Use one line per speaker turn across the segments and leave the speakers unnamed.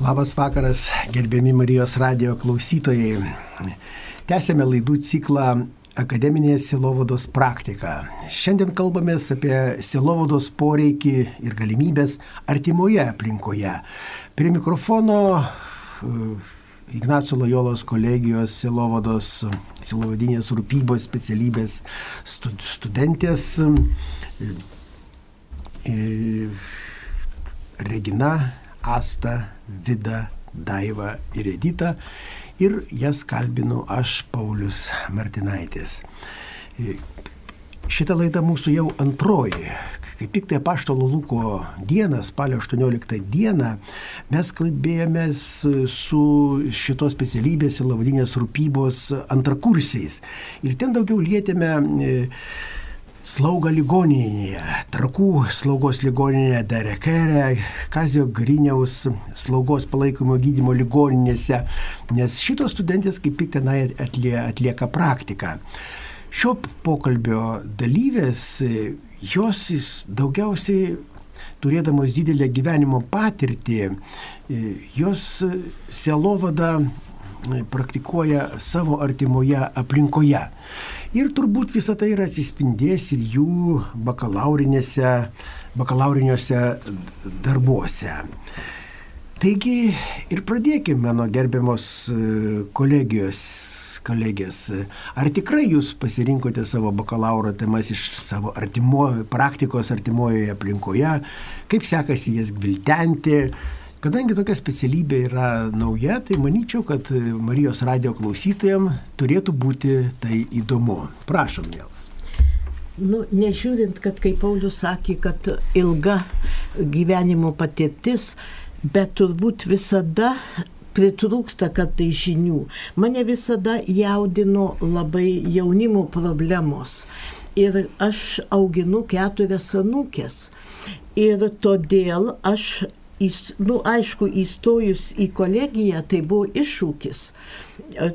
Labas vakaras, gerbiami Marijos radio klausytojai. Tęsėme laidų ciklą Akademinė silovados praktika. Šiandien kalbamės apie silovados poreikį ir galimybės artimoje aplinkoje. Prie mikrofono uh, Ignacio Lojolos kolegijos silovados, silovadinės rūpybos specialybės studentės uh, Regina Asta, Vida, Daiva ir Edita. Ir jas kalbinu aš, Paulius Martinaitis. Šitą laidą mūsų jau antroji. Kaip tik tai paštalo Luko dieną, spalio 18 dieną, mes kalbėjomės su šitos specialybės ir lavadinės rūpybos antrakursiais. Ir ten daugiau lietėme slaugą ligoninėje, Trakų slaugos ligoninėje, Derekerė, Kazio Griniaus slaugos palaikymo gydymo ligoninėse, nes šitos studentės kaip tik tenai atlie, atlieka praktiką. Šio pokalbio dalyvės, jos daugiausiai turėdamos didelę gyvenimo patirtį, jos selovada praktikuoja savo artimoje aplinkoje. Ir turbūt visą tai yra atsispindės ir jų bakalauriniuose darbuose. Taigi ir pradėkime mano gerbiamos e, kolegijos kolegės. Ar tikrai jūs pasirinkote savo bakalauro temas iš savo artimo, praktikos artimojoje aplinkoje? Kaip sekasi jas gviltenti? Kadangi tokia specialybė yra nauja, tai manyčiau, kad Marijos radio klausytojams turėtų būti tai įdomu. Prašom, mielas.
Nu, nežiūrint, kad kaip Paulius sakė, kad ilga gyvenimo patirtis, bet turbūt visada pritrūksta kartai žinių. Mane visada jaudino labai jaunimo problemos. Ir aš auginu keturias anūkės. Ir todėl aš nu, aišku, įstojus į kolegiją tai buvo iššūkis. E,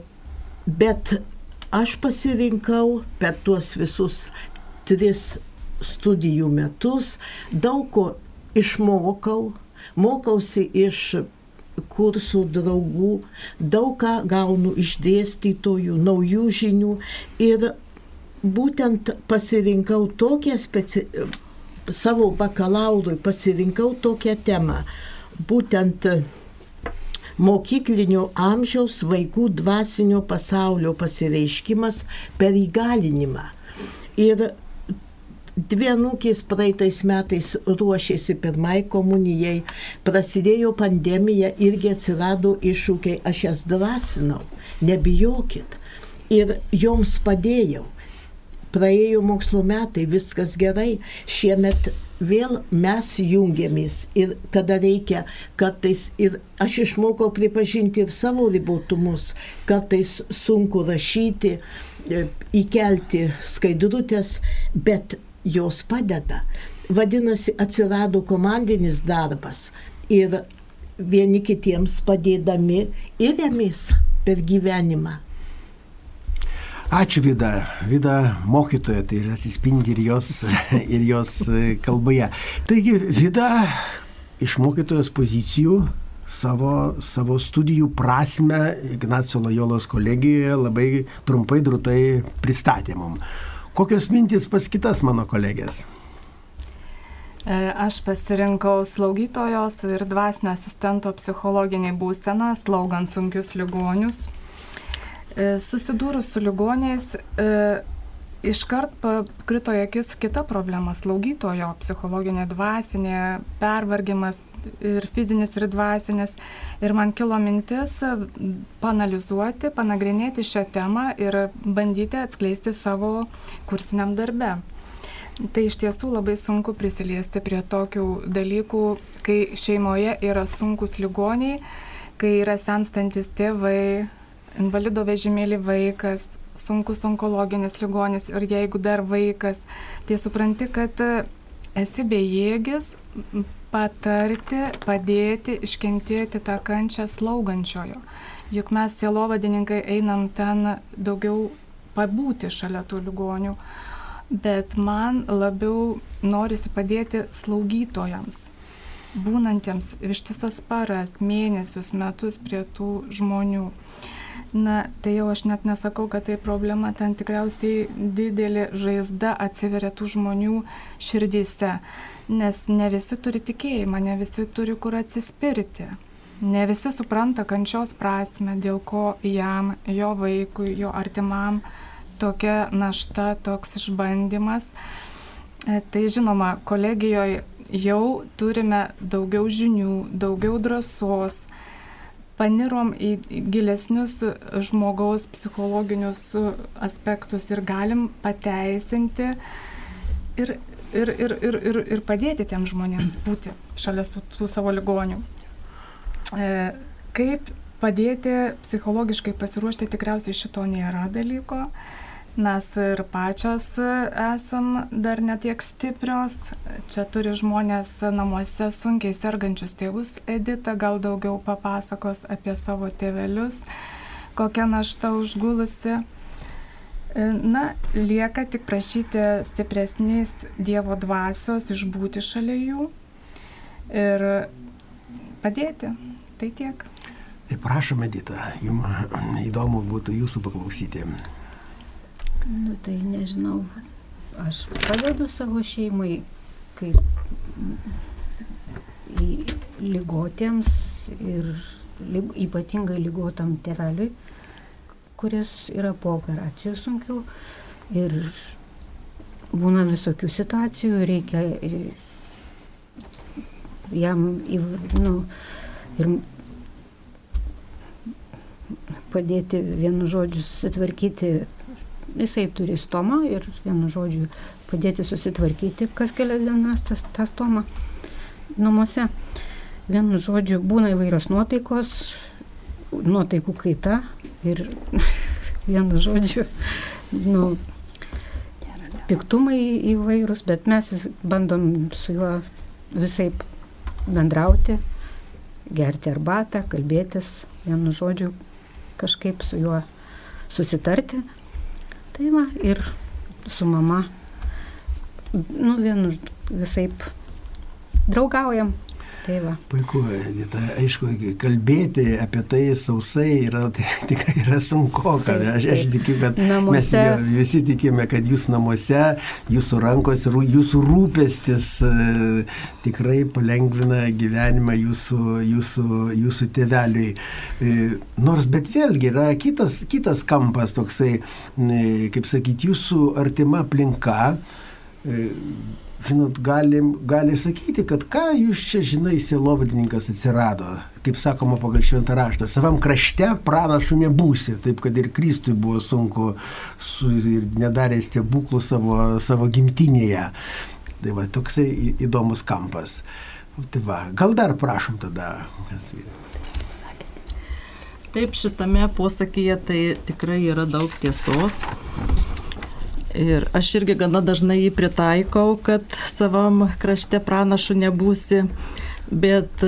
bet aš pasirinkau per tuos visus tris studijų metus, daug ko išmokau, mokausi iš kursų draugų, daug ką gaunu iš dėstytojų, naujų žinių ir būtent pasirinkau tokią specialią savo bakalaurui pasirinkau tokią temą. Būtent mokyklinio amžiaus vaikų dvasinio pasaulio pasireiškimas per įgalinimą. Ir dvi anūkės praeitais metais ruošėsi pirmai komunijai, prasidėjo pandemija, irgi atsirado iššūkiai, aš jas dvasinau, nebijokit. Ir joms padėjau praėjo mokslo metai, viskas gerai, šiemet vėl mes jungiamės ir kada reikia, kartais ir aš išmokau pripažinti ir savo ribotumus, kartais sunku rašyti, e, įkelti skaidrutės, bet jos padeda. Vadinasi, atsirado komandinis darbas ir vieni kitiems padėdami ir remės per gyvenimą.
Ačiū Vida, Vida mokytoja, tai atsispindi ir jos, ir jos e, kalboje. Taigi Vida iš mokytojos pozicijų savo, savo studijų prasme Ignacio Lajolos kolegijoje labai trumpai drūtai pristatė mum. Kokios mintys pas kitas mano kolegės?
E, aš pasirinkau slaugytojos ir dvasinio asistento psichologinį būseną, slaugant sunkius ligonius. E, susidūrus su ligoniais, e, iškart pakrito akis kita problema - slaugytojo psichologinė, dvasinė, pervargimas ir fizinis, ir dvasinis. Ir man kilo mintis panalizuoti, panagrinėti šią temą ir bandyti atskleisti savo kursiniam darbe. Tai iš tiesų labai sunku prisiliesti prie tokių dalykų, kai šeimoje yra sunkus ligoniai, kai yra senstantis tėvai, invalido vežimėlį vaikas, sunkus onkologinis ligonis ir jeigu dar vaikas, tai supranti, kad e, esi bejėgis patarti, padėti, iškentėti tą kančią slaugančiojo. Juk mes sielovadininkai einam ten daugiau pabūti šalia tų ligonių, bet man labiau norisi padėti slaugytojams. būnantiems ištisas paras, mėnesius, metus prie tų žmonių. Na, tai jau aš net nesakau, kad tai problema, ten tikriausiai didelė žaizda atsiveria tų žmonių širdyse, nes ne visi turi tikėjimą, ne visi turi kur atsispirti. Ne visi supranta kančios prasme, dėl ko jam, jo vaikui, jo artimam tokia našta, toks išbandymas. E, tai žinoma, kolegijoje jau turime daugiau žinių, daugiau drąsos, panirom į gilesnius žmogaus psichologinius aspektus ir galim pateisinti ir, ir, ir, ir, ir, ir padėti tiem žmonėms būti šalia su, su savo ligoniu. E, kaip padėti psichologiškai pasiruošti, tikriausiai šito nėra dalyko. E, Mes ir pačios esam dar netiek stiprios. Čia turi žmonės namuose sunkiai sergančius tėvus. Edita gal daugiau papasakos apie savo tėvelius, kokia našta užgulusi. Na, lieka tik prašyti stipresnės Dievo dvasios išbūti šalia jų ir padėti. Tai tiek.
Tai prašom, Edita, jums įdomu būtų jūsų paklausyti.
Nu tai nežinau, aš padedu savo šeimai, kaip lygotiems ir lyg, ypatingai lygotam teveliui, kuris yra po operacijų sunkiau. Ir būna visokių situacijų, reikia jam nu, ir padėti vienu žodžiu susitvarkyti jisai turi stomą ir vienu žodžiu padėti susitvarkyti kas kelias dienas tas, tą stomą namuose. Vienu žodžiu būna įvairios nuotaikos, nuotaikų kaita ir vienu žodžiu, nu, piktumai įvairūs, bet mes vis, bandom su juo visai bendrauti, gerti arbatą, kalbėtis, vienu žodžiu, kažkaip su juo susitarti Tai va, ir su mama, nu, vienu visaip draugaujam. Tai va.
Puiku, Edita, aišku, kalbėti apie tai sausai yra tai, tikrai yra sunku, kad aš, aš tikiu, kad namuose. mes visi tikime, kad jūs namuose, jūsų rankos ir jūsų rūpestis e, tikrai palengvina gyvenimą jūsų, jūsų, jūsų tėveliui. E, nors, bet vėlgi yra kitas, kitas kampas toksai, e, kaip sakyti, jūsų artima aplinka žinot, galim, gali sakyti, kad ką jūs čia žinai, sielovadininkas atsirado, kaip sakoma pagal šventą raštą, savam krašte pranašų nebūsi, taip kad ir Kristui buvo sunku su, ir nedarė stebuklų savo, savo gimtinėje. Tai va, toksai įdomus kampas. Tai va, gal dar prašom tada.
Taip, šitame posakyje tai tikrai yra daug tiesos. Ir aš irgi gana dažnai jį pritaikau, kad savam krašte pranašu nebūsi, bet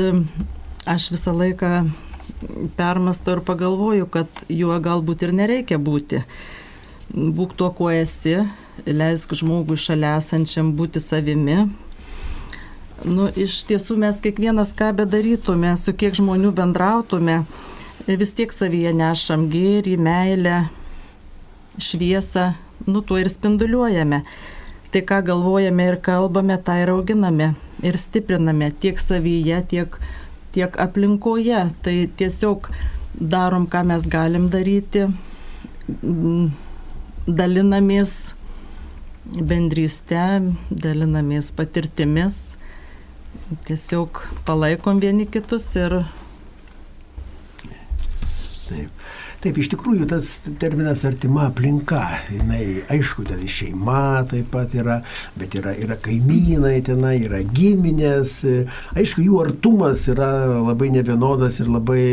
aš visą laiką permastu ir pagalvoju, kad juo galbūt ir nereikia būti. Būk tuo, kuo esi, leisk žmogui šalia esančiam būti savimi. Nu, iš tiesų mes kiekvienas ką bedarytume, su kiek žmonių bendrautume, vis tiek savyje nešam gėrį, meilę, šviesą, nu tuo ir spinduliuojame. Tai ką galvojame ir kalbame, tą ir auginame ir stipriname tiek savyje, tiek, tiek aplinkoje. Tai tiesiog darom, ką mes galim daryti, dalinamės bendrystę, dalinamės patirtimis, tiesiog palaikom vieni kitus ir...
Taip. Taip, iš tikrųjų tas terminas artima aplinka, jinai, aišku, ten šeima taip pat yra, bet yra, yra kaimynai tenai, yra giminės, aišku, jų artumas yra labai nevienodas ir labai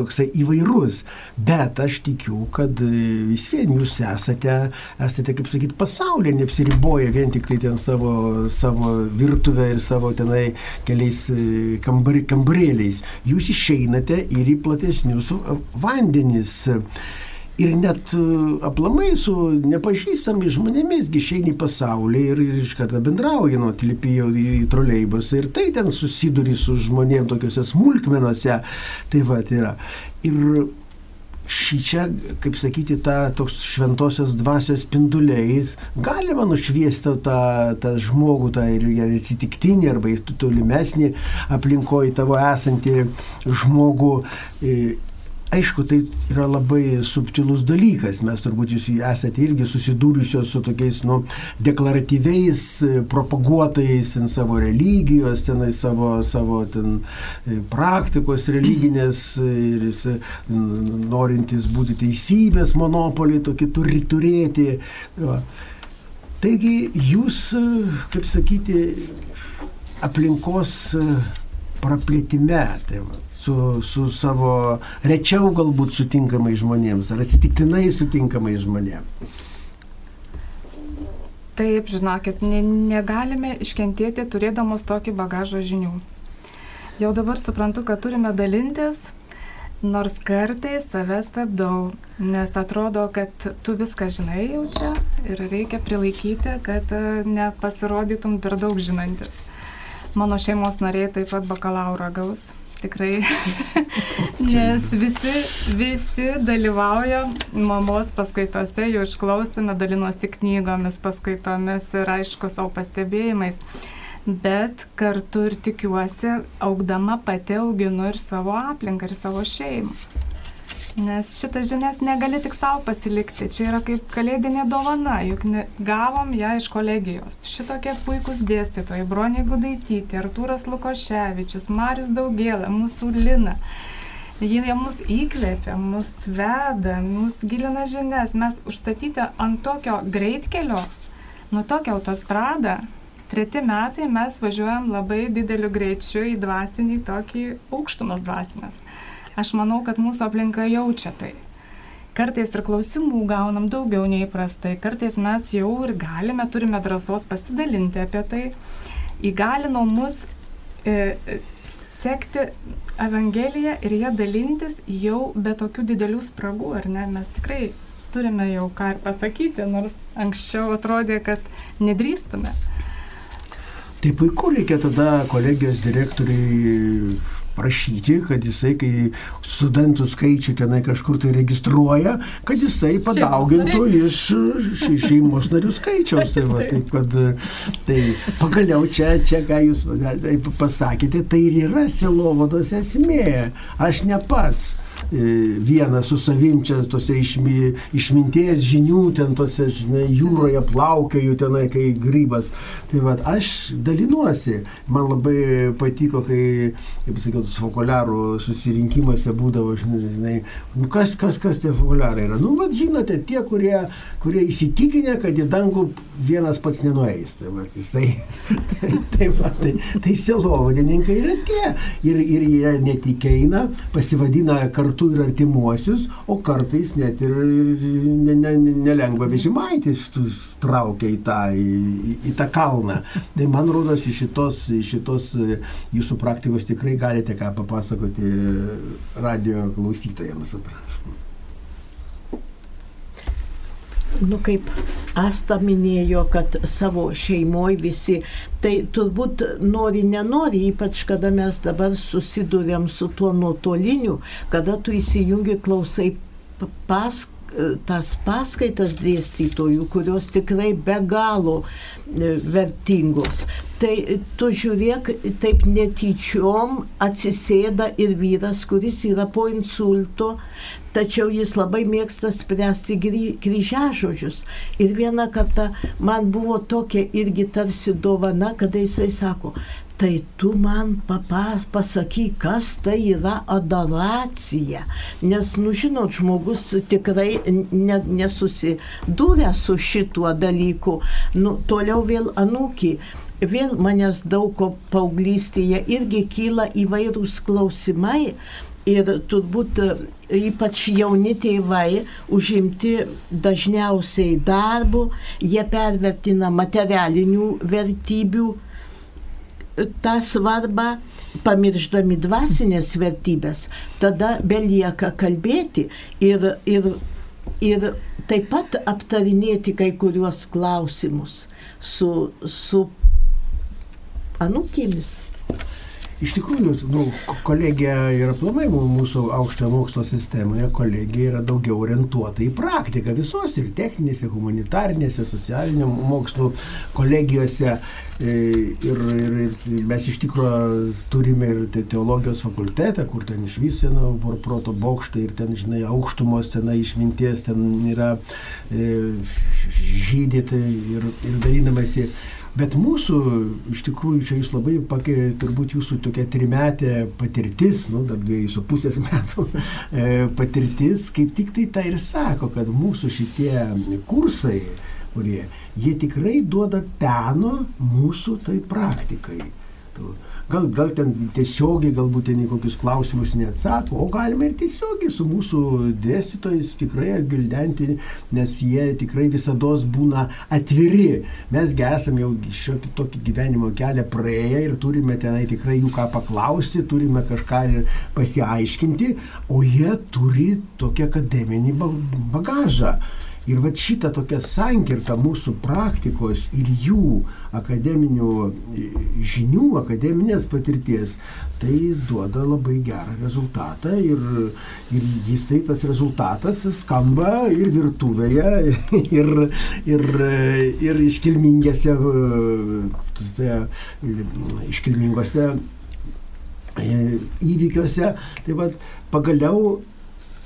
toksai įvairus, bet aš tikiu, kad vis vien jūs esate, esate kaip sakyti, pasaulyje neapsiriboję vien tik tai ten savo, savo virtuvę ir savo tenai keliais kambar, kambarėliais. Jūs išeinate ir į platesnius vandenis vandenis. ir net e, aplamai su nepažįstami žmonėmis išeini į pasaulį ir, ir iš karto bendrauji, nu, tilipi jau į troleibusą ir tai ten susiduri su žmonėm tokiuose smulkmenuose. Tai va, tai yra. Ir šį čia, kaip sakyti, tą toks šventosios dvasios spinduliais galima nušviesti tą, tą žmogų, tą ir atsitiktinį arba tolimesnį aplinkoje tavo esantį žmogų Aišku, tai yra labai subtilus dalykas. Mes turbūt jūs esate irgi susidūrusios su tokiais, nu, deklaratyviais propaguotojais in savo religijos, tenai savo, savo ten e, praktikos religinės ir norintis būti teisybės monopolį tokį turi turėti. Va. Taigi jūs, kaip sakyti, aplinkos praplėtime, tai va, su, su savo rečiau galbūt sutinkamai žmonėms ar atsitiktinai sutinkamai žmonėms.
Taip, žinokit, ne, negalime iškentėti turėdamos tokį bagažą žinių. Jau dabar suprantu, kad turime dalintis, nors kartais save stabdau, nes atrodo, kad tu viską žinai jau čia ir reikia prilaikyti, kad e, nepasirodytum per daug žinantis. Mano šeimos nariai taip pat bakalauro gaus. Tikrai. Nes visi, visi dalyvauja mamos paskaitose, jau išklausome, dalinosi knygomis, paskaitomis ir aišku savo pastebėjimais. Bet kartu ir tikiuosi, augdama pati auginu ir savo aplinką, ir savo šeimą. Nes šitas žinias negali tik savo pasilikti. Čia yra kaip kalėdinė dovana, juk ne, gavom ją iš kolegijos. Šitokie puikūs dėstytojai - Bronė Gudaitytė, Artūras Lukoševičius, Marius Daugėlė, mūsų Lina. Jie mus įkvėpia, mus veda, mus gilina žinias. Mes užstatyti ant tokio greitkelio, nuo tokio autostradą, treti metai mes važiuojam labai dideliu greičiu į dvasinį tokį aukštumas dvasinės. Aš manau, kad mūsų aplinka jaučia tai. Kartais ir klausimų gaunam daugiau nei įprastai, kartais mes jau ir galime, turime drąsos pasidalinti apie tai. Įgalino mus e, e, sekti Evangeliją ir ją dalintis jau be tokių didelių spragų, ar ne? Mes tikrai turime jau ką ir pasakyti, nors anksčiau atrodė, kad nedrįstume.
Tai puiku reikia tada kolegijos direktoriai prašyti, kad jisai, kai studentų skaičių tenai kažkur tai registruoja, kad jisai padaugintų iš šeimos narių skaičiaus. Tai, va, taip, kad, tai pagaliau čia, čia, ką jūs pasakėte, tai ir yra silovados esmė. Aš ne pats vienas su savim čia tose išmi, išminties žinių, ten tose žinai, jūroje plaukioju tenai, kai grybas. Tai vad, aš dalinuosi. Man labai patiko, kai, kaip sakiau, fokuliarų susirinkimuose būdavo, žinai, nu, kas, kas, kas tie fokuliarai yra. Nu, vad, žinote, tie, kurie, kurie įsitikinę, kad į dangų vienas pats nenueis. Tai, va, jisai, tai, tai, va, tai, tai selovadininkai yra tie. Ir, ir jie netikėina, pasivadina kartu kartu ir artimuosius, o kartais net ir, ir ne, ne, nelengva vežimaitis traukia į tą, į, į tą kalną. Tai man rodos, iš šitos, šitos jūsų praktikos tikrai galite ką papasakoti radio klausytojams. Prašom.
Nu kaip Asta minėjo, kad savo šeimoje visi, tai turbūt nori, nenori, ypač kada mes dabar susidurėm su tuo nuotoliniu, kada tu įsijungi klausai pas, tas paskaitas dėstytojų, kurios tikrai be galo e, vertingos. Tai tu žiūrėk, taip netyčiom atsisėda ir vyras, kuris yra po insulto, tačiau jis labai mėgsta spręsti kryžiažodžius. Ir vieną kartą man buvo tokia irgi tarsi dovana, kada jisai sako, tai tu man papas, pasakyk, kas tai yra adoracija. Nes, nu žinot, žmogus tikrai ne, nesusidūrė su šituo dalyku. Nu, toliau vėl anūkį vėl manęs daug ko paauglystėje irgi kyla įvairūs klausimai, Ir turbūt e, ypač jauni tėvai užimti dažniausiai darbu, jie pervertina materialinių vertybių e, tą svarbą, pamirždami dvasinės vertybės. Tada belieka kalbėti ir, ir ir taip pat aptarinėti kai kuriuos klausimus su, su anūkėmis.
Iš tikrųjų, nu, kolegija ir aplamai mūsų aukštojo mokslo sistemoje, kolegija yra daugiau orientuota į praktiką visos ir techninėse, humanitarinėse, socialinio mokslo kolegijose. E, ir, ir, ir mes iš tikrųjų turime ir teologijos fakultetą, kur ten iš vis seno proto bokštai ir ten, žinai, aukštumos, ten išminties, ten yra e, žydėtai ir, ir dalinamasi Bet mūsų, iš tikrųjų, čia jūs labai pakė, turbūt jūsų tokia trimetė patirtis, nu, dar dviejų su pusės metų e, patirtis, kaip tik tai tai ir sako, kad mūsų šitie kursai, kurie, jie tikrai duoda peno mūsų tai praktikai. Gal, gal ten tiesiogiai, galbūt ten į kokius klausimus neatsako, o galima ir tiesiogiai su mūsų dėstytojais tikrai gildenti, nes jie tikrai visada būna atviri. Mesgi esame jau šiokį tokį gyvenimo kelią praėję ir turime tenai tikrai jų ką paklausti, turime kažką pasiaiškinti, o jie turi tokį akademinį bagažą. Ir va šitą tokią sankirtą mūsų praktikos ir jų akademinių e, žinių, akademinės patirties, tai duoda labai gerą rezultatą ir, ir jisai tas rezultatas skamba ir virtuvėje, ir, ir, ir iškilmingose, tose, iškilmingose e, įvykiuose. Tai vad pagaliau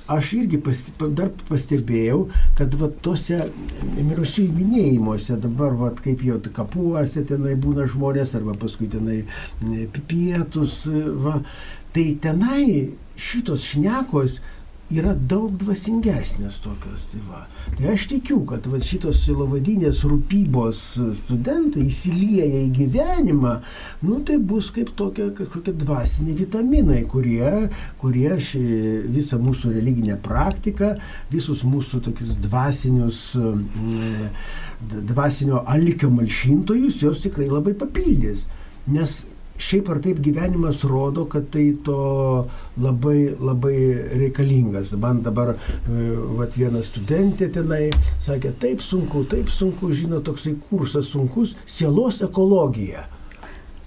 aš irgi pas, dar pastebėjau, kad va tose mirusiųjų minėjimuose dabar, va kaip jau kapuose tenai būna žmonės, arba paskui tenai pietus, va, tai tenai šitos šnekos yra daug dvasingesnės tokios. Tai, va. tai aš tikiu, kad va, šitos silovadinės rūpybos studentai įsilieja į gyvenimą, nu tai bus kaip tokia kažkokia dvasinė vitaminai, kurie, kurie ši, visą mūsų religinę praktiką, visus mūsų tokius dvasinius, dvasinio alkio malšintojus, jos tikrai labai papildys. Nes šiaip ar taip gyvenimas rodo, kad tai to labai, labai reikalingas. Man dabar e, vat, viena studentė tenai sakė, taip sunku, taip sunku, žino, toksai kursas sunkus, sielos ekologija.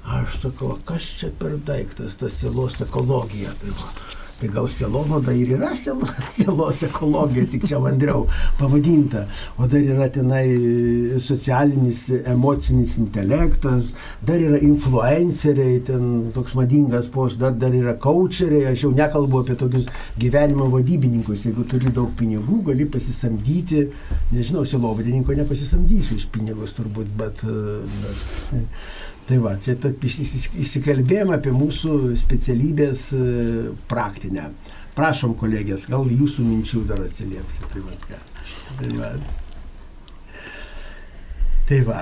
Aš sakau, kas čia per daiktas, ta sielos ekologija. Tai va, Tai gal sielovada ir yra sielos ekologija, tik čia vandriau pavadinta. O dar yra tenai socialinis, emocinis intelektas, dar yra influenceriai, ten toks madingas post, dar, dar yra coacheriai. Aš jau nekalbu apie tokius gyvenimo vadybininkus. Jeigu turi daug pinigų, gali pasisamdyti, nežinau, sielovadininko nepasisamdysiu iš pinigus turbūt, bet... bet Tai va, čia įsikalbėjom apie mūsų specialybės e, praktinę. Prašom, kolegės, gal jūsų minčių dar atsiliepsi. Tai va, ką. Tai va. Tai va.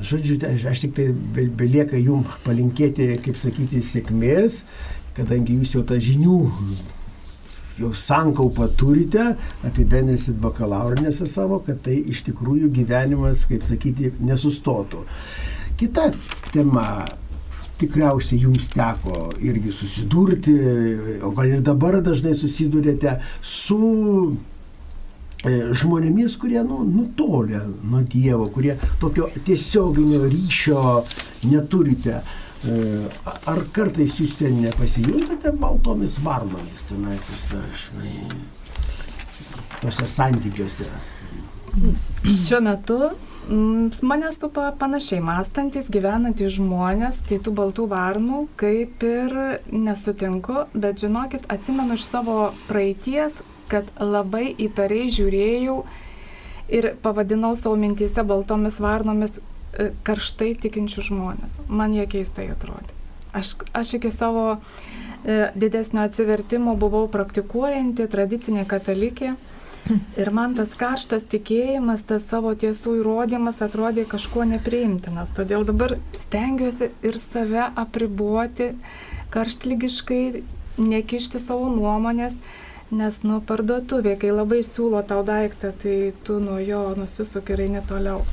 Žodžiu, tai aš tik tai belieka jum palinkėti, kaip sakyti, sėkmės, kadangi jūs jau tą žinių jau sankaupą turite, apibendrinsit bakalaurinėse savo, kad tai iš tikrųjų gyvenimas, kaip sakyti, nesustotų. Kita tema tikriausiai jums teko irgi susidurti, o gal ir dabar dažnai susidurėte su e, žmonėmis, kurie nu, nutolė nuo Dievo, kurie tokio tiesioginio ryšio neturite. E, ar kartais jūs ten nepasijuntate baltomis varnomis, tenai, tose santykiuose?
Šiuo metu mane supa panašiai mąstantis, gyvenantys žmonės, tai tų baltų varnų kaip ir nesutinku, bet žinokit, atsimenu iš savo praeities, kad labai įtariai žiūrėjau ir pavadinau savo mintėse baltomis varnomis e, karštai tikinčių žmonės. Man jie keistai atrodė. Aš, aš iki savo e, didesnio atsivertimo buvau praktikuojanti tradicinė katalikė Ir man tas karštas tikėjimas, tas savo tiesų įrodymas atrodė kažkuo nepriimtinas. Todėl dabar stengiuosi ir save apriboti karštlygiškai, nekišti savo nuomonės, nes nuo parduotuvė, kai labai siūlo tau daiktą, tai tu nuo jo nusisuk ir eini toliau.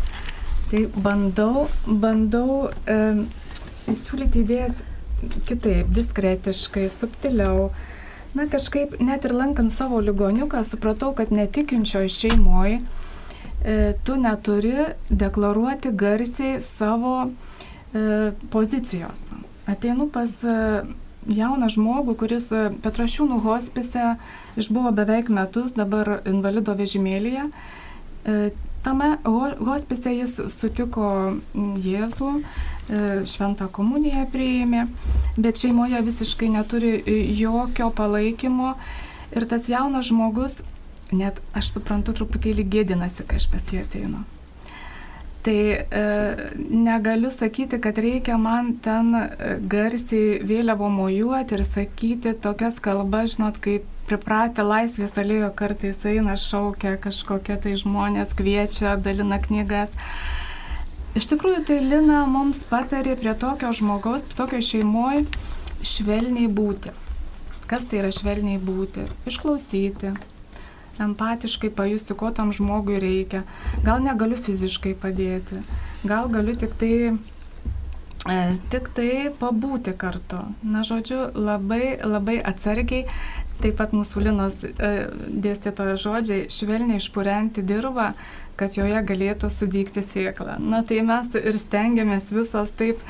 Tai bandau, bandau e, siūlyti idėjas kitaip, diskretiškai, subtiliau Na kažkaip net ir lankant savo ligoniuką supratau, kad netikinčioje šeimoje tu neturi deklaruoti garsiai savo e, pozicijos. Ateinu pas e, jauną žmogų, kuris e, Petrašiūnų hospise išbuvo beveik metus, dabar invalido vežimėlėje. E, tame hospise jis sutiko Jėzų, e, šventą komuniją priėmė, bet šeimoje visiškai neturi e, jokio palaikymo. Ir tas jaunas žmogus, net aš suprantu, truputėlį gėdinasi, kai aš pas jį ateinu. Tai e, negaliu sakyti, kad reikia man ten garsiai vėliavo mojuoti ir sakyti tokias kalbas, žinot, kaip pripratę laisvės alėjo kartais eina, šaukia kažkokie tai žmonės, kviečia, dalina knygas. Iš tikrųjų, tai Lina mums patarė prie tokio žmogaus, prie tokio šeimoje švelniai būti. Kas tai yra švelniai būti? Išklausyti, empatiškai pajusti, ko tam žmogui reikia. Gal negaliu fiziškai padėti, gal galiu tik tai tik tai pabūti kartu. Na, žodžiu, labai, labai atsargiai, Taip pat mūsų Linos e, dėstytojo žodžiai - švelniai išpurenti dirbą, kad joje galėtų sudygti sėklą. Na tai mes ir stengiamės visos taip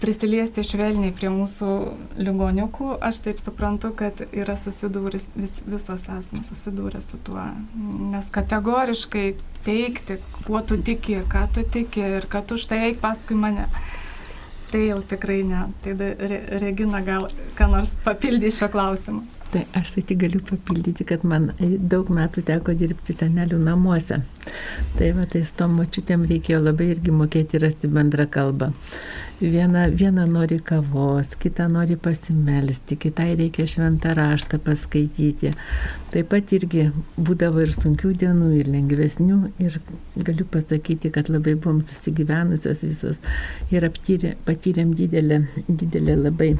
prisiliesti švelniai prie mūsų ligoniukų. Aš taip suprantu, kad yra susidūręs, vis, visos esame susidūrę su tuo. Nes kategoriškai teikti, kuo tu tiki, ką tu tiki ir kad už tai eik paskui mane. Tai jau tikrai ne. Tai Regina gal ką nors papildys šio klausimu.
Tai aš tai tik galiu papildyti, kad man daug metų teko dirbti senelių namuose. Tai va, tai su tom močiutėm reikėjo labai irgi mokėti rasti bendrą kalbą. Viena, viena nori kavos, kita nori pasimelsti, kitai reikia šventą raštą paskaityti. Taip pat irgi būdavo ir sunkių dienų, ir lengvesnių. Ir galiu pasakyti, kad labai buvom susigyvenusios visos ir aptyrė, patyrėm didelę, didelę labai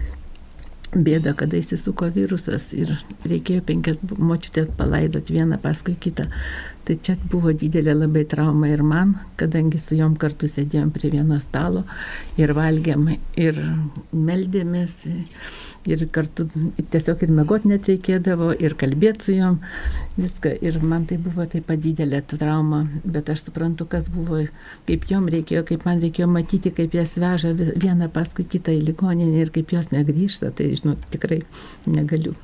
bėda, kada įsisuko virusas ir reikėjo penkias močiutės palaidoti vieną paskui kitą. Tai čia buvo didelė labai trauma ir man, kadangi su juom kartu sėdėjom prie vieno stalo ir valgėm ir meldėmės ir kartu tiesiog ir mėgot net reikėdavo ir kalbėti su juom viską. Ir man tai buvo taip pat didelė trauma, bet aš suprantu, kas buvo, kaip jom reikėjo, kaip man reikėjo matyti, kaip jas veža vieną paskui kitą į ligoninę ir kaip jos negrįžta. Tai, žinot, tikrai negaliu,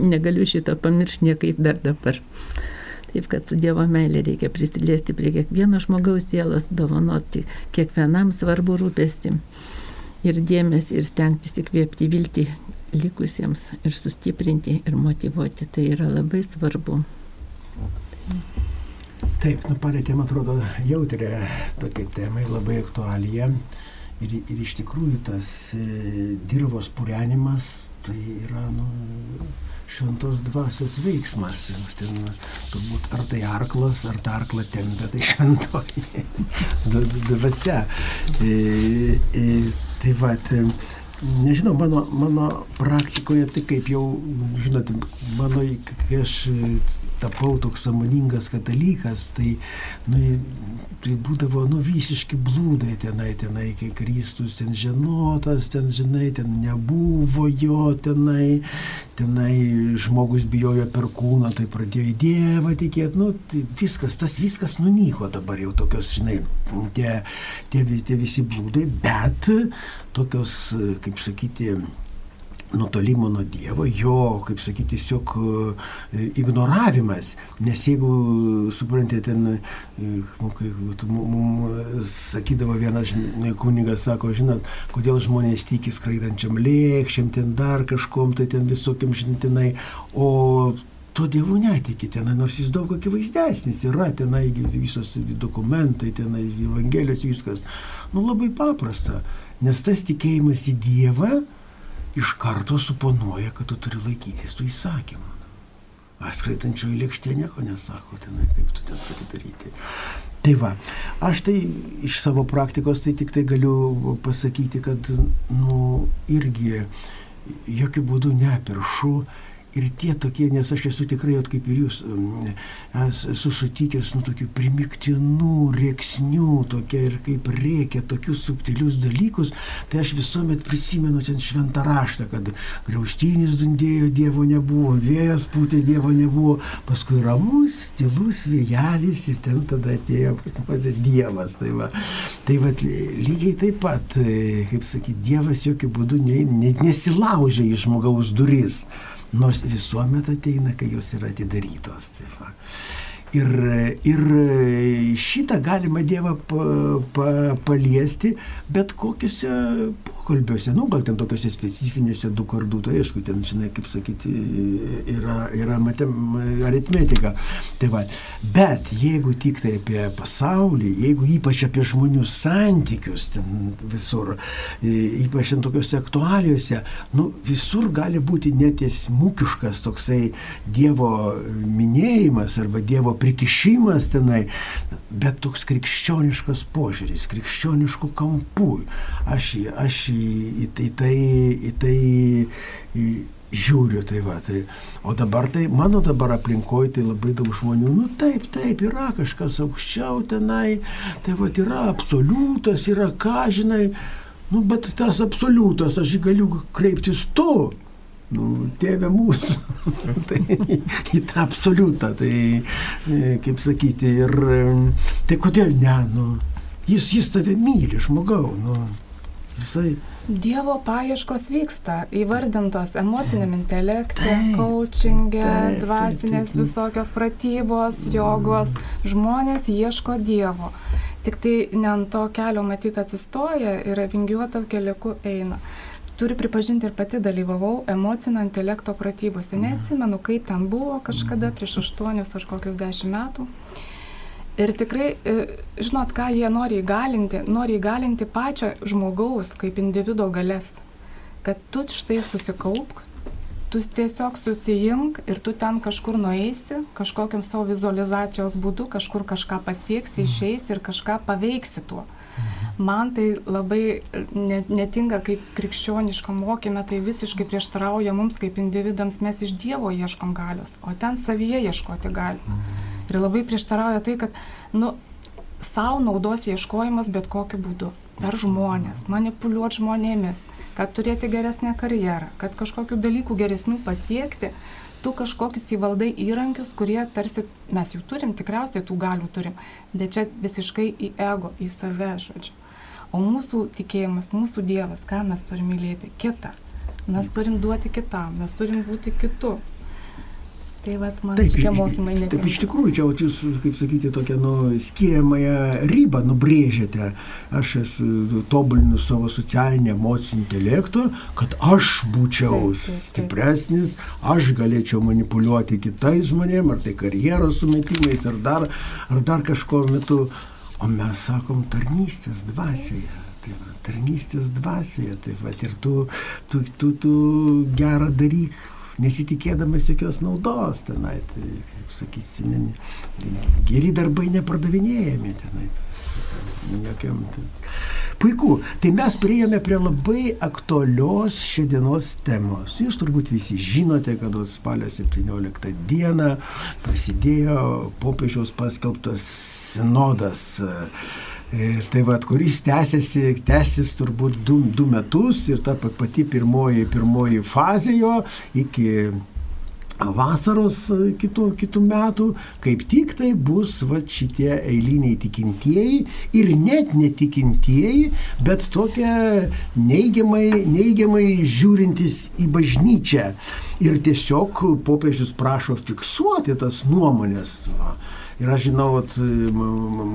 negaliu šito pamiršti niekaip dar dabar. Taip kad su Dievo meilė reikia prisiliesti prie kiekvieno žmogaus sielos, dovanoti kiekvienam svarbu rūpesti ir dėmesį ir stengtis įkvėpti viltį likusiems ir sustiprinti ir motivuoti. Tai yra labai svarbu.
Taip, nu palėtėm atrodo jautrė tokia temai, labai aktualija. Ir, ir iš tikrųjų tas e, dirbos purenimas tai yra nu, šventos dvasios veiksmas. Ten, turbūt ar tai arklas, ar ta arkla tempia, tai šventoji dvasia. E, e, tai va, nežinau, mano, mano praktikoje, tai kaip jau, žinot, mano, kai aš tapau toks samoningas katalikas, tai, nu, tai būdavo, nu, visiški blūdai tenai, tenai, kai Kristus ten žinotas, ten, žinai, ten nebuvo jo tenai, tenai žmogus bijojo per kūną, tai pradėjo į Dievą tikėti, nu, tai viskas, tas viskas nunyko dabar jau tokios, žinai, tie, tie, tie visi blūdai, bet tokios, kaip sakyti, nutolimo nuo Dievo, jo, kaip sakyti, tiesiog e, ignoravimas. Nes jeigu, suprantate, ten, e, nu, kai mums sakydavo vienas kunigas, sako, žinot, kodėl žmonės tiki skraidančiam lėkščiam, ten dar kažkom, tai ten visokiam žintinai, o to Dievu netiki tenai, nors jis daug akivaizdesnis yra, tenai visos dokumentai, tenai Evangelijos viskas. Nu labai paprasta, nes tas tikėjimas į Dievą, iš karto suponuoja, kad tu turi laikytis tų įsakymų. Skraitančioji lėkštė nieko nesako, tenai kaip tu ten turi daryti. Tai va, aš tai iš savo praktikos tai tik tai galiu pasakyti, kad, nu, irgi jokių būdų nepiršu ir tie tokie, nes aš esu tikrai, kaip ir jūs, mm, esu sutikęs, nu, tokių primiktinų, rėksnių, tokie ir kaip reikia, tokius subtilius dalykus, tai aš visuomet prisimenu ten šventą raštą, kad griauštinis dundėjo, Dievo nebuvo, vėjas pūtė, Dievo nebuvo, paskui ramus, tylus vėjelis ir ten tada atėjo pas mus Dievas. Tai va, tai va lygiai taip pat, e, kaip sakyti, Dievas jokių būdų ne, ne, nesilaužia į žmogaus duris, nors visuomet ateina, kai jos yra atidarytos. Tai va. Ir, ir šitą galima Dievą pa, pa, paliesti bet kokiuose pokalbiuose, nu gal ten tokiuose specifinėse du kardų, tai aišku, ten, žinai, kaip sakyti, yra, yra matem, aritmetika. Tai va. Bet jeigu tik tai apie pasaulį, jeigu ypač apie žmonių santykius ten visur, ypač ten tokiuose aktualijuose, nu visur gali būti netiesmukiškas toksai Dievo minėjimas arba Dievo prikišimas tenai, bet toks krikščioniškas požiūris, krikščioniškų kampų. Aš, aš į, į, tai, į tai į, žiūriu. Tai va, tai. O dabar tai, mano dabar aplinkoje tai labai daug žmonių, nu taip, taip, yra kažkas aukščiau tenai, tai va, yra absoliutas, yra ką, žinai, nu bet tas absoliutas, aš jį galiu kreiptis tu. Nu, tėvė mūsų, tai į tą absoliutą, tai kaip sakyti, ir tai kodėl ne, nu, jis, jis tave myli, žmogau, nu, jisai.
Dievo paieškos vyksta, įvardintos emociniam intelekte, coachingė, dvasinės visokios pratybos, jogos. Žmonės ieško Dievo. Tik tai ne ant to kelio matyti atsistoja ir vingiuotą keliuku eina turiu pripažinti ir pati dalyvavau emocinio intelekto pratybose. Neatsimenu, kaip ten buvo kažkada prieš aštuonius ar kokius dešimt metų. Ir tikrai, žinot, ką jie nori įgalinti, nori įgalinti pačią žmogaus kaip individuo galės. Kad tu štai susikaupk, tu tiesiog susijimk ir tu ten kažkur nueisi, kažkokiam savo vizualizacijos būdu, kažkur kažką pasieksi, išeisi ir kažką paveiksi tuo. Man tai labai netinka kaip krikščioniškam mokymė, tai visiškai prieštarauja mums kaip individams, mes iš Dievo ieškom galios, o ten savyje ieškoti gali. Ir labai prieštarauja tai, kad, nu, savo naudos ieškojimas bet kokiu būdu. Per žmonės, manipuliuoti žmonėmis, kad turėti geresnę karjerą, kad kažkokiu dalyku geresnių pasiekti, tu kažkokius įvaldai įrankius, kurie tarsi mes jų turim, tikriausiai tų galių turim, bet čia visiškai į ego, į save, žodžiu. O mūsų tikėjimas, mūsų Dievas, ką mes turim mylėti? Kitą. Mes turim duoti kitam, mes turim būti kitu. Tai vat, man taip, šitie mokymai netinka.
Taip, iš tikrųjų, čia jūs, kaip sakyti, tokią nu, skiriamąją ribą nubrėžėte. Aš esu tobulinu savo socialinį emocinį intelektą, kad aš būčiau taip, taip, taip. stipresnis, aš galėčiau manipuliuoti kitais žmonėmis, ar tai karjeros sumetimais, ar dar, ar dar kažko metu. O mes sakom tarnystės dvasioje. Tai va, tarnystės dvasioje. Tai va, ir tu, tu, tu, tu gerą daryk, nesitikėdamas jokios naudos tenai. Tai, kaip sakysi, ne, ne, geri darbai nepardavinėjami tenai. Jokiam, tai. Puiku, tai mes prieėjome prie labai aktualios šiandienos temos. Jūs turbūt visi žinote, kad spalio 17 dieną prasidėjo popiežiaus paskelbtas sinodas. E, tai vad, kuris tęsiasi, tęsis turbūt du, du metus ir ta pati pirmoji, pirmoji fazė jo iki vasaros kitų, kitų metų, kaip tik tai bus va, šitie eiliniai tikintieji ir net netikintieji, bet tokie neigiamai, neigiamai žiūrintys į bažnyčią. Ir tiesiog popiežius prašo fiksuoti tas nuomonės. Va Ir aš žinau, at,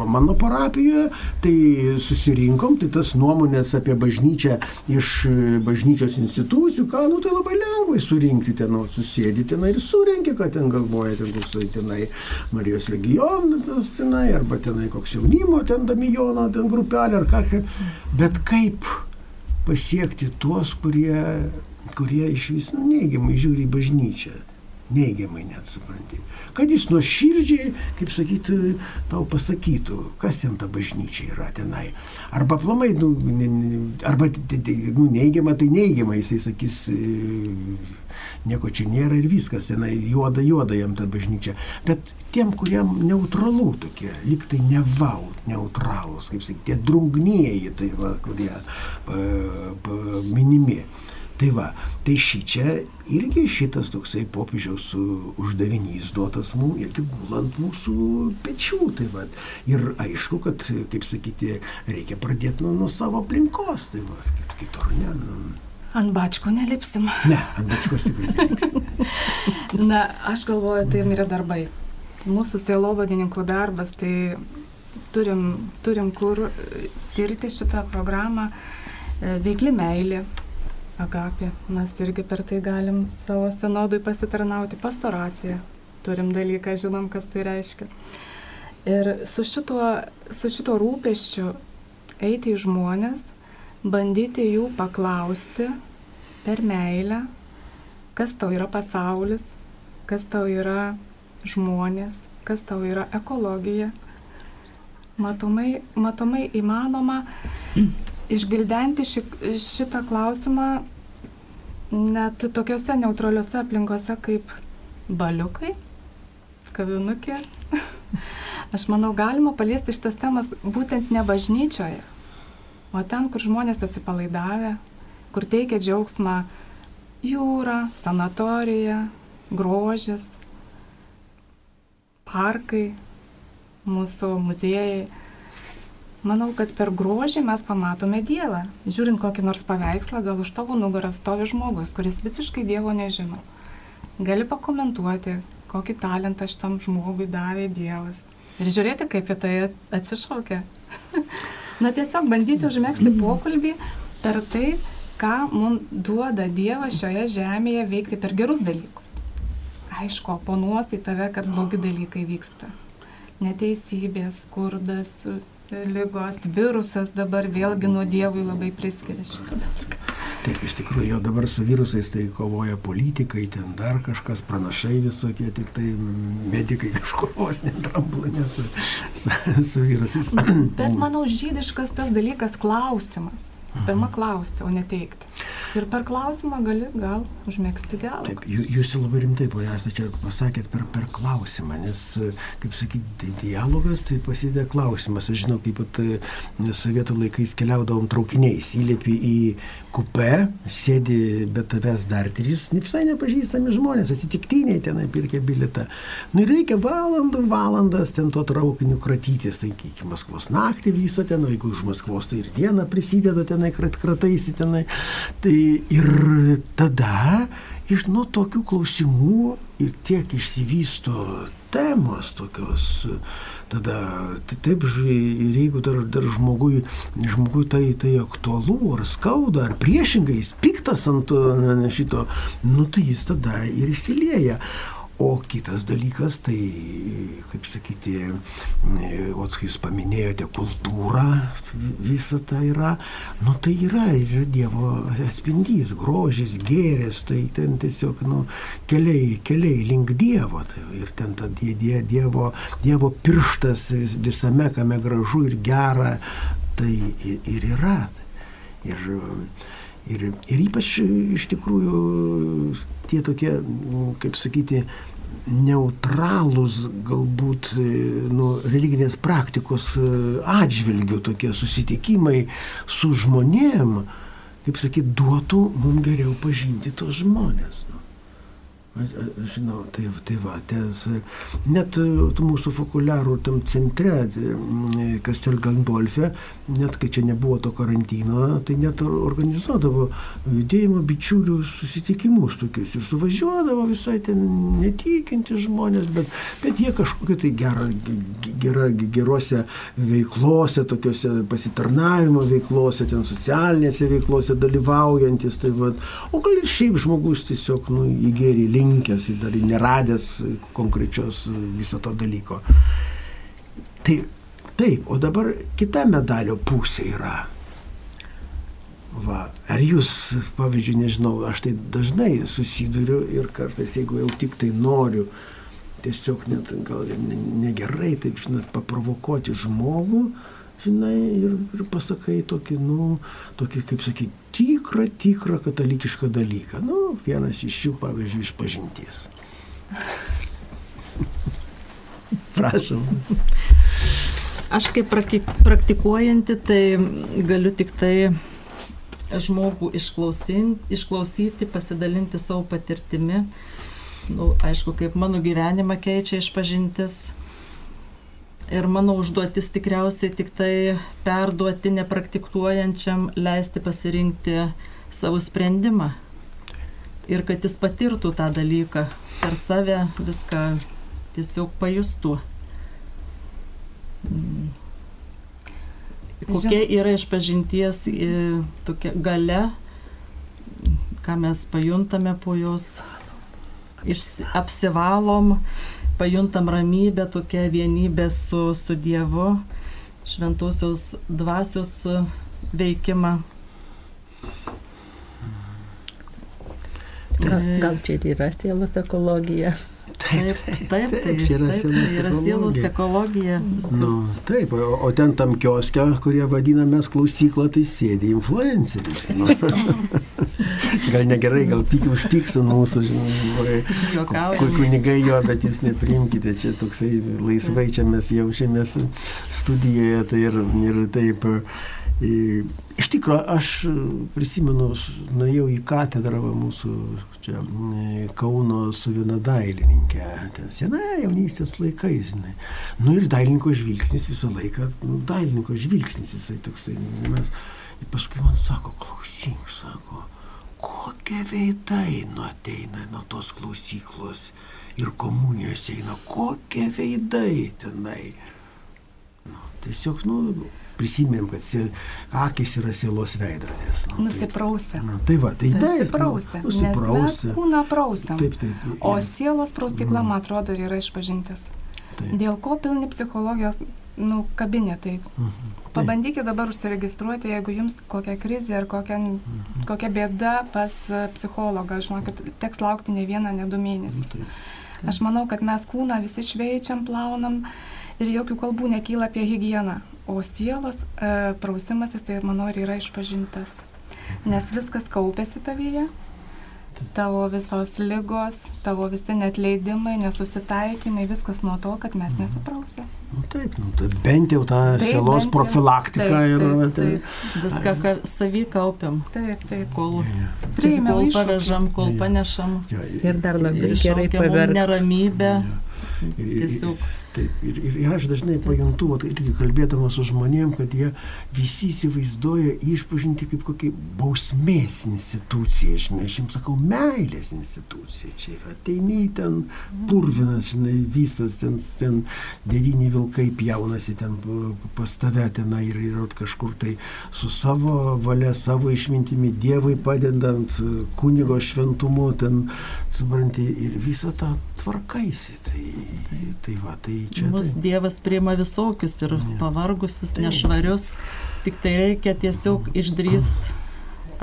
mano parapijoje, tai susirinkom, tai tas nuomonės apie bažnyčią iš bažnyčios institucijų, ką, nu tai labai lengvai surinkti ten, nu, susėdi tenai ir surinkti, ką ten galvoja, ten koks tai tenai Marijos legionas tenai, arba tenai koks jaunimo, ten damijono, ten grupelė ar ką. Bet kaip pasiekti tuos, kurie, kurie iš vis nu, neigiamai žiūri į bažnyčią? Neigiamai net supranti. Kad jis nuoširdžiai, kaip sakyti, tau pasakytų, kas jam ta bažnyčia yra tenai. Arba plamai, nu, arba nu, neigiama, tai neigiama, jisai sakys, e, nieko čia nėra ir viskas, tenai juoda, juoda jam ta bažnyčia. Bet tiem, kuriem neutralų tokie, lyg tai nevau, neutralūs, kaip sakyti, tie drungnieji, tai va, kurie pa, pa, minimi. Tai va, tai šį čia irgi šitas toksai popiežiaus uždavinys duotas mums irgi gulant mūsų pečių. Tai va, ir aišku, kad, kaip sakyti, reikia pradėti nuo, nuo savo aplinkos. Tai va, kitur ne. Nu.
Ant bačkų nelipsim.
Ne, ant bačkos tikrai nelipsim.
Na, aš galvoju, tai yra darbai. Mūsų sielovadininkų darbas, tai turim, turim kur tirti šitą programą. E, veikli meilė, agapė. Mes irgi per tai galim savo sinodui pasitarnauti. Pastoracija. Turim dalyką, žinom, kas tai reiškia. Ir su šituo, su šituo rūpeščiu eiti į žmonės, bandyti jų paklausti per meilę, kas tau yra pasaulis, kas tau yra žmonės, kas tau yra ekologija. Matomai, matomai įmanoma išgildenti ši, šitą klausimą net tokiuose neutraliuose aplinkose kaip baliukai, kavinukės. Aš manau, galima paliesti šitas temas būtent ne bažnyčioje, o ten, kur žmonės atsipalaidavę, kur teikia džiaugsmą jūra, sanatorija, grožis, parkai, mūsų muziejai Manau, kad per grožį mes pamatome Dievą. Žiūrint kokį nors paveikslą, gal už tavo nugarą stovi žmogus, kuris visiškai Dievo nežino. Gali pakomentuoti, kokį talentą šitam žmogui davė Dievas. Ir žiūrėti, kaip į tai atsišaukia. Na tiesiog bandyti užmėgsti pokalbį per tai, ką mums duoda Dievas šioje žemėje veikti per gerus dalykus. Aišku, oponuos į tave, kad blogi dalykai vyksta. Neteisybės, skurdas, lygos, virusas dabar vėlgi nuo Dievui labai priskiria šitą dalyką.
Taip, iš tikrųjų, jo dabar su virusais tai kovoja politikai, ten dar kažkas, pranašai visokie, tik tai medikai kažkur vos netramplanė su, su, su virusais.
Bet manau, žydiškas tas dalykas klausimas. Pirma klausti, o ne teikti. Ir per klausimą gali gal užmėgsti dialogą.
Taip, jūs labai rimtai, ponia, čia pasakėt per, per klausimą, nes, kaip sakyti, dialogas tai pasidė klausimas. Aš žinau, kaip pat e, sovietų laikais keliaudavom traukiniais, įlėpi į kupę, sėdi be tavęs dar trys, visai nepažįstami žmonės, atsitiktiniai tenai pirkė biletą. Nu ir reikia valandų, valandas ten to traukiniu kratytis, tai iki Maskvos naktį visą ten, o jeigu už Maskvos tai ir dieną prisideda tenai, krat, krataisi tenai. Tai ir tada iš nuo tokių klausimų ir tiek išsivysto temos tokios, tada taip, ir jeigu dar, dar žmogui, žmogui tai, tai aktualu, ar skauda, ar priešingai, jis piktas ant šito, nu tai jis tada ir įsilieja. O kitas dalykas, tai, kaip sakyti, o jūs paminėjote kultūrą, visa tai yra, nu tai yra, yra Dievo atspindys, grožis, gėris, tai ten tiesiog, nu, keliai, keliai link Dievo. Tai, ir ten ta die, die, dievo, dievo pirštas visame, kame gražu ir gera, tai ir yra. Ir, ir, ir ypač iš tikrųjų tie tokie, kaip sakyti, neutralūs galbūt nu, religinės praktikos atžvilgių tokie susitikimai su žmonėm, kaip sakyt, duotų mums geriau pažinti tos žmonės. Aš žinau, tai, tai va, ties, net mūsų fokuliarų tam centre, Kastel Gandolfe, net kai čia nebuvo to karantino, tai net organizuodavo judėjimo bičiulių susitikimus tokius ir suvažiuodavo visai ten netikinti žmonės, bet, bet jie kažkokie tai gera, gera, gerose veiklose, tokiuose pasitarnavimo veiklose, ten socialinėse veiklose dalyvaujantis, tai va, o gal ir šiaip žmogus tiesiog, nu, įgėrė link linkęs, dar neradęs konkrečios viso to dalyko. Tai taip, o dabar kita medalio pusė yra. Va, ar jūs, pavyzdžiui, nežinau, aš tai dažnai susiduriu ir kartais, jeigu jau tik tai noriu, tiesiog net gal ir negerai, taip, žinot, paprovokuoti žmogų, žinai, ir, ir pasakai tokį, nu, tokį, kaip sakyti, tikrą, tikrą katalikišką dalyką. Nu, vienas iš jų, pavyzdžiui, iš pažinties. Prašom.
Aš kaip praktikuojanti, tai galiu tik tai žmogų išklausyti, išklausyti pasidalinti savo patirtimi. Nu, aišku, kaip mano gyvenimą keičia išpažintis. Ir mano užduotis tikriausiai tik tai perduoti nepraktikuojančiam, leisti pasirinkti savo sprendimą. Ir kad jis patirtų tą dalyką per save, viską tiesiog pajustų. Mm kokia yra išpažinties tokia gale, ką mes pajuntame po jos, apsivalom, pajuntam ramybę, tokią vienybę su, su Dievu, šventosios dvasios veikimą.
Gal, gal čia ir yra sielos ekologija?
Taip, taip, taip, taip, čia yra, taip, čia yra sielos ekologija.
Nu, taip, o, o ten tam kioskia, kurie vadinamės klausyklą, tai sėdi influenceris. Nu. gal negerai, gal pyk užpyks ant mūsų, žinai, kunigai jo, bet jūs neprimkite, čia toksai laisvai čia mes jaučiamės studijoje, tai ir, ir taip. Iš tikrųjų, aš prisimenu, nuėjau į katedrą mūsų čia Kauno su viena dailininkė, ten sena jaunystės laikais, žinai. Nu ir dailininko žvilgsnis visą laiką, nu, dailininko žvilgsnis jisai toksai, nu, mes. Ir paskui man sako, klausyk, sako, kokie veidai nu ateina nuo tos klausyklos ir komunijos eina, kokie veidai tenai. Nu, tiesiog, nu, prisimėm, kad sie, akis yra sielos veidrodės.
Nu, nusiprausę.
Tai, na, tai va, tai taip.
Nusiprausę. Nusiprausę. Mes kūną prausiam.
Taip, taip. Ir,
o sielos praustikla, mm. man atrodo, yra išpažintis. Taip. Dėl ko pilni psichologijos nu, kabinetai. Mhm. Pabandykite dabar užsiregistruoti, jeigu jums kokia krizė ar kokia, mhm. kokia bėda pas psichologą. Žinokit, teks laukti ne vieną, ne du mėnesius. Taip. Taip. Aš manau, kad mes kūną visi šveičiam, plaunam ir jokių kalbų nekyla apie higieną. O sielos e, prausimasis, tai manau, ir yra išpažintas. Nes viskas kaupėsi tavyje, tavo visos lygos, tavo visi netleidimai, nesusitaikymai, viskas nuo to, kad mes nesiprausė.
Nu, taip, nu, tai bent jau tą taip, sielos profilaktiką
taip,
ir
taip, taip. viską ką, savy kaupiam.
Taip, taip.
Kol, Priėmėm, kol pavežam, kol panešam.
Ja, ir, ir dar labai ir gerai pavergti.
Neramybę. Ja. Ir,
ir, Tiesiog. Taip, ir, ir, aš dažnai pajuntu, vat, irgi kalbėdamas su žmonėm, kad jie visi įsivaizduoja išpažinti kaip kokį bausmės instituciją, žinai, aš jums sakau, meilės institucija. Čia yra, ateini ten purvinas, žinai, visas, ten, ten devyni vilkai pjaunasi ten pas tave ten ir yra kažkur tai su savo valia, savo išmintimi, Dievui padedant, kunigo šventumu, ten, supranti, ir visą tą tvarkaisi. Tai, tai va, tai čia.
Mus tai... Dievas priima visokius ir ja. pavargusius, tai. nešvarius, tik tai reikia tiesiog išdrįst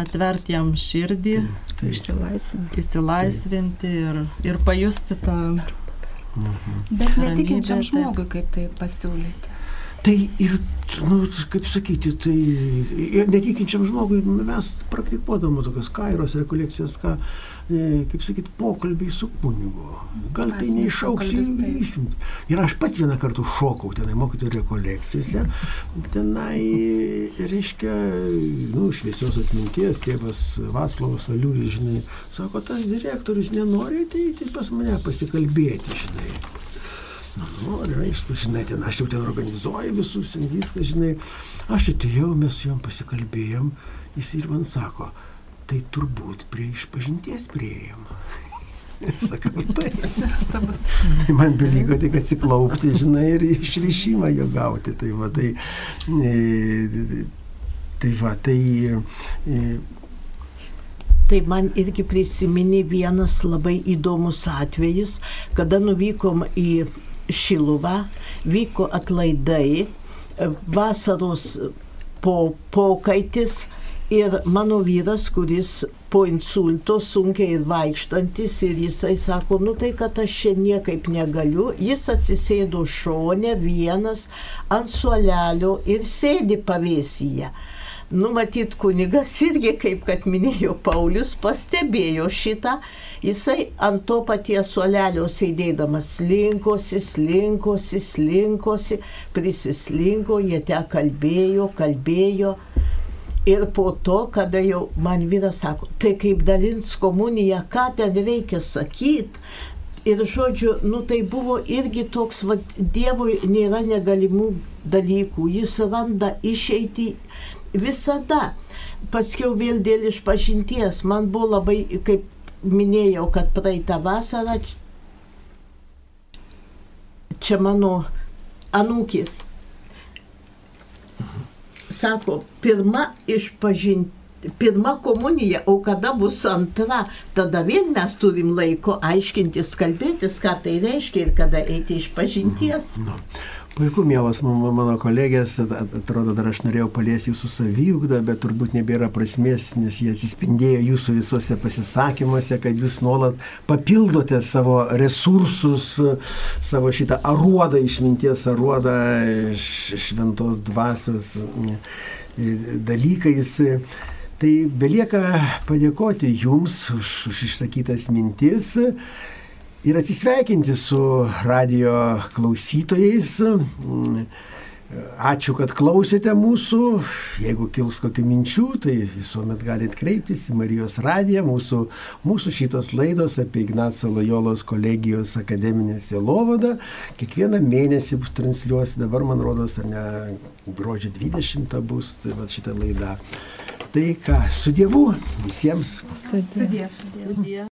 atverti jam širdį,
tai. išsilaisvinti,
išsilaisvinti ir, ir pajusti tą.
Mhm. Bet netikinčiam žmogui kaip tai pasiūlyti.
Tai ir, nu, kaip sakyti, tai netikinčiam žmogui mes praktikuodama tokias kairos rekolekcijas, ką kaip sakyt, pokalbiai su kunigu. Gal tai neišauks išimti. Ir aš pats vieną kartą šokau tenai mokytojų rekolekcijose. Tenai, reiškia, nu, šviesios atminties tėvas Vaslavas Aliulis, žinai, sako, tas direktorius nenori ateiti pas mane pasikalbėti, žinai. Nu, noriu, aišku, žinai, ten aš jau ten organizuoju visus, viską, žinai. Aš atėjau, mes su juom pasikalbėjom, jis ir man sako, tai turbūt prie išpažinties prieėjom. Sakau, taip. Tai man beliko tik atsiklaupti, žinai, ir išrišimą jo gauti. Tai va, tai, e, tai, va, tai e,
Tai man irgi prisiminė vienas labai įdomus atvejis, kada nuvykom į Šiluvą, vyko atlaidai, vasaros po, pokaitis Ir mano vyras, kuris po insulto sunkiai ir vaikštantis ir jisai sako, nu tai kad aš čia niekaip negaliu, jis atsisėdo šone vienas ant suolelio ir sėdi pavėsyje. Numatyt kunigas irgi, kaip kad minėjo Paulius, pastebėjo šitą, jisai ant to paties suolelio sėdėdamas slinkosi, slinkosi, slinkosi, prisislinko, jie te kalbėjo, kalbėjo. Ir po to, kada jau man vyras sako, tai kaip dalins komuniją, ką ten reikia sakyti. Ir žodžiu, nu tai buvo irgi toks, va, Dievui nėra negalimų dalykų, jis randa išeiti visada. Paskiau vėl dėl išpažinties, man buvo labai, kaip minėjau, kad praeitą vasarą čia mano anūkis sako, pirma išpažinti. Pirma komunija, o kada bus antra, tada vėl mes turim laiko aiškintis, kalbėtis, ką tai reiškia ir kada eiti iš pažinties.
Nu, puiku, mielas mano kolegės, atrodo, dar aš norėjau paliesti jūsų saviugdą, bet turbūt nebėra prasmės, nes jie atsispindėjo jūsų visuose pasisakymuose, kad jūs nuolat papildote savo resursus, savo šitą aruodą, išminties aruodą, šventos dvasios dalykais. Tai belieka padėkoti Jums už, už išsakytas mintis ir atsisveikinti su radio klausytojais. Ačiū, kad klausėte mūsų. Jeigu kils kokių minčių, tai visuomet galite kreiptis į Marijos radiją. Mūsų, mūsų šitos laidos apie Ignacio Lojolos kolegijos akademinę sielovadą kiekvieną mėnesį transliuosi. Dabar, man rodos, ar ne gruodžio 20 bus tai va, šitą laidą. Tai ką, su Dievu visiems.
Su Dievu.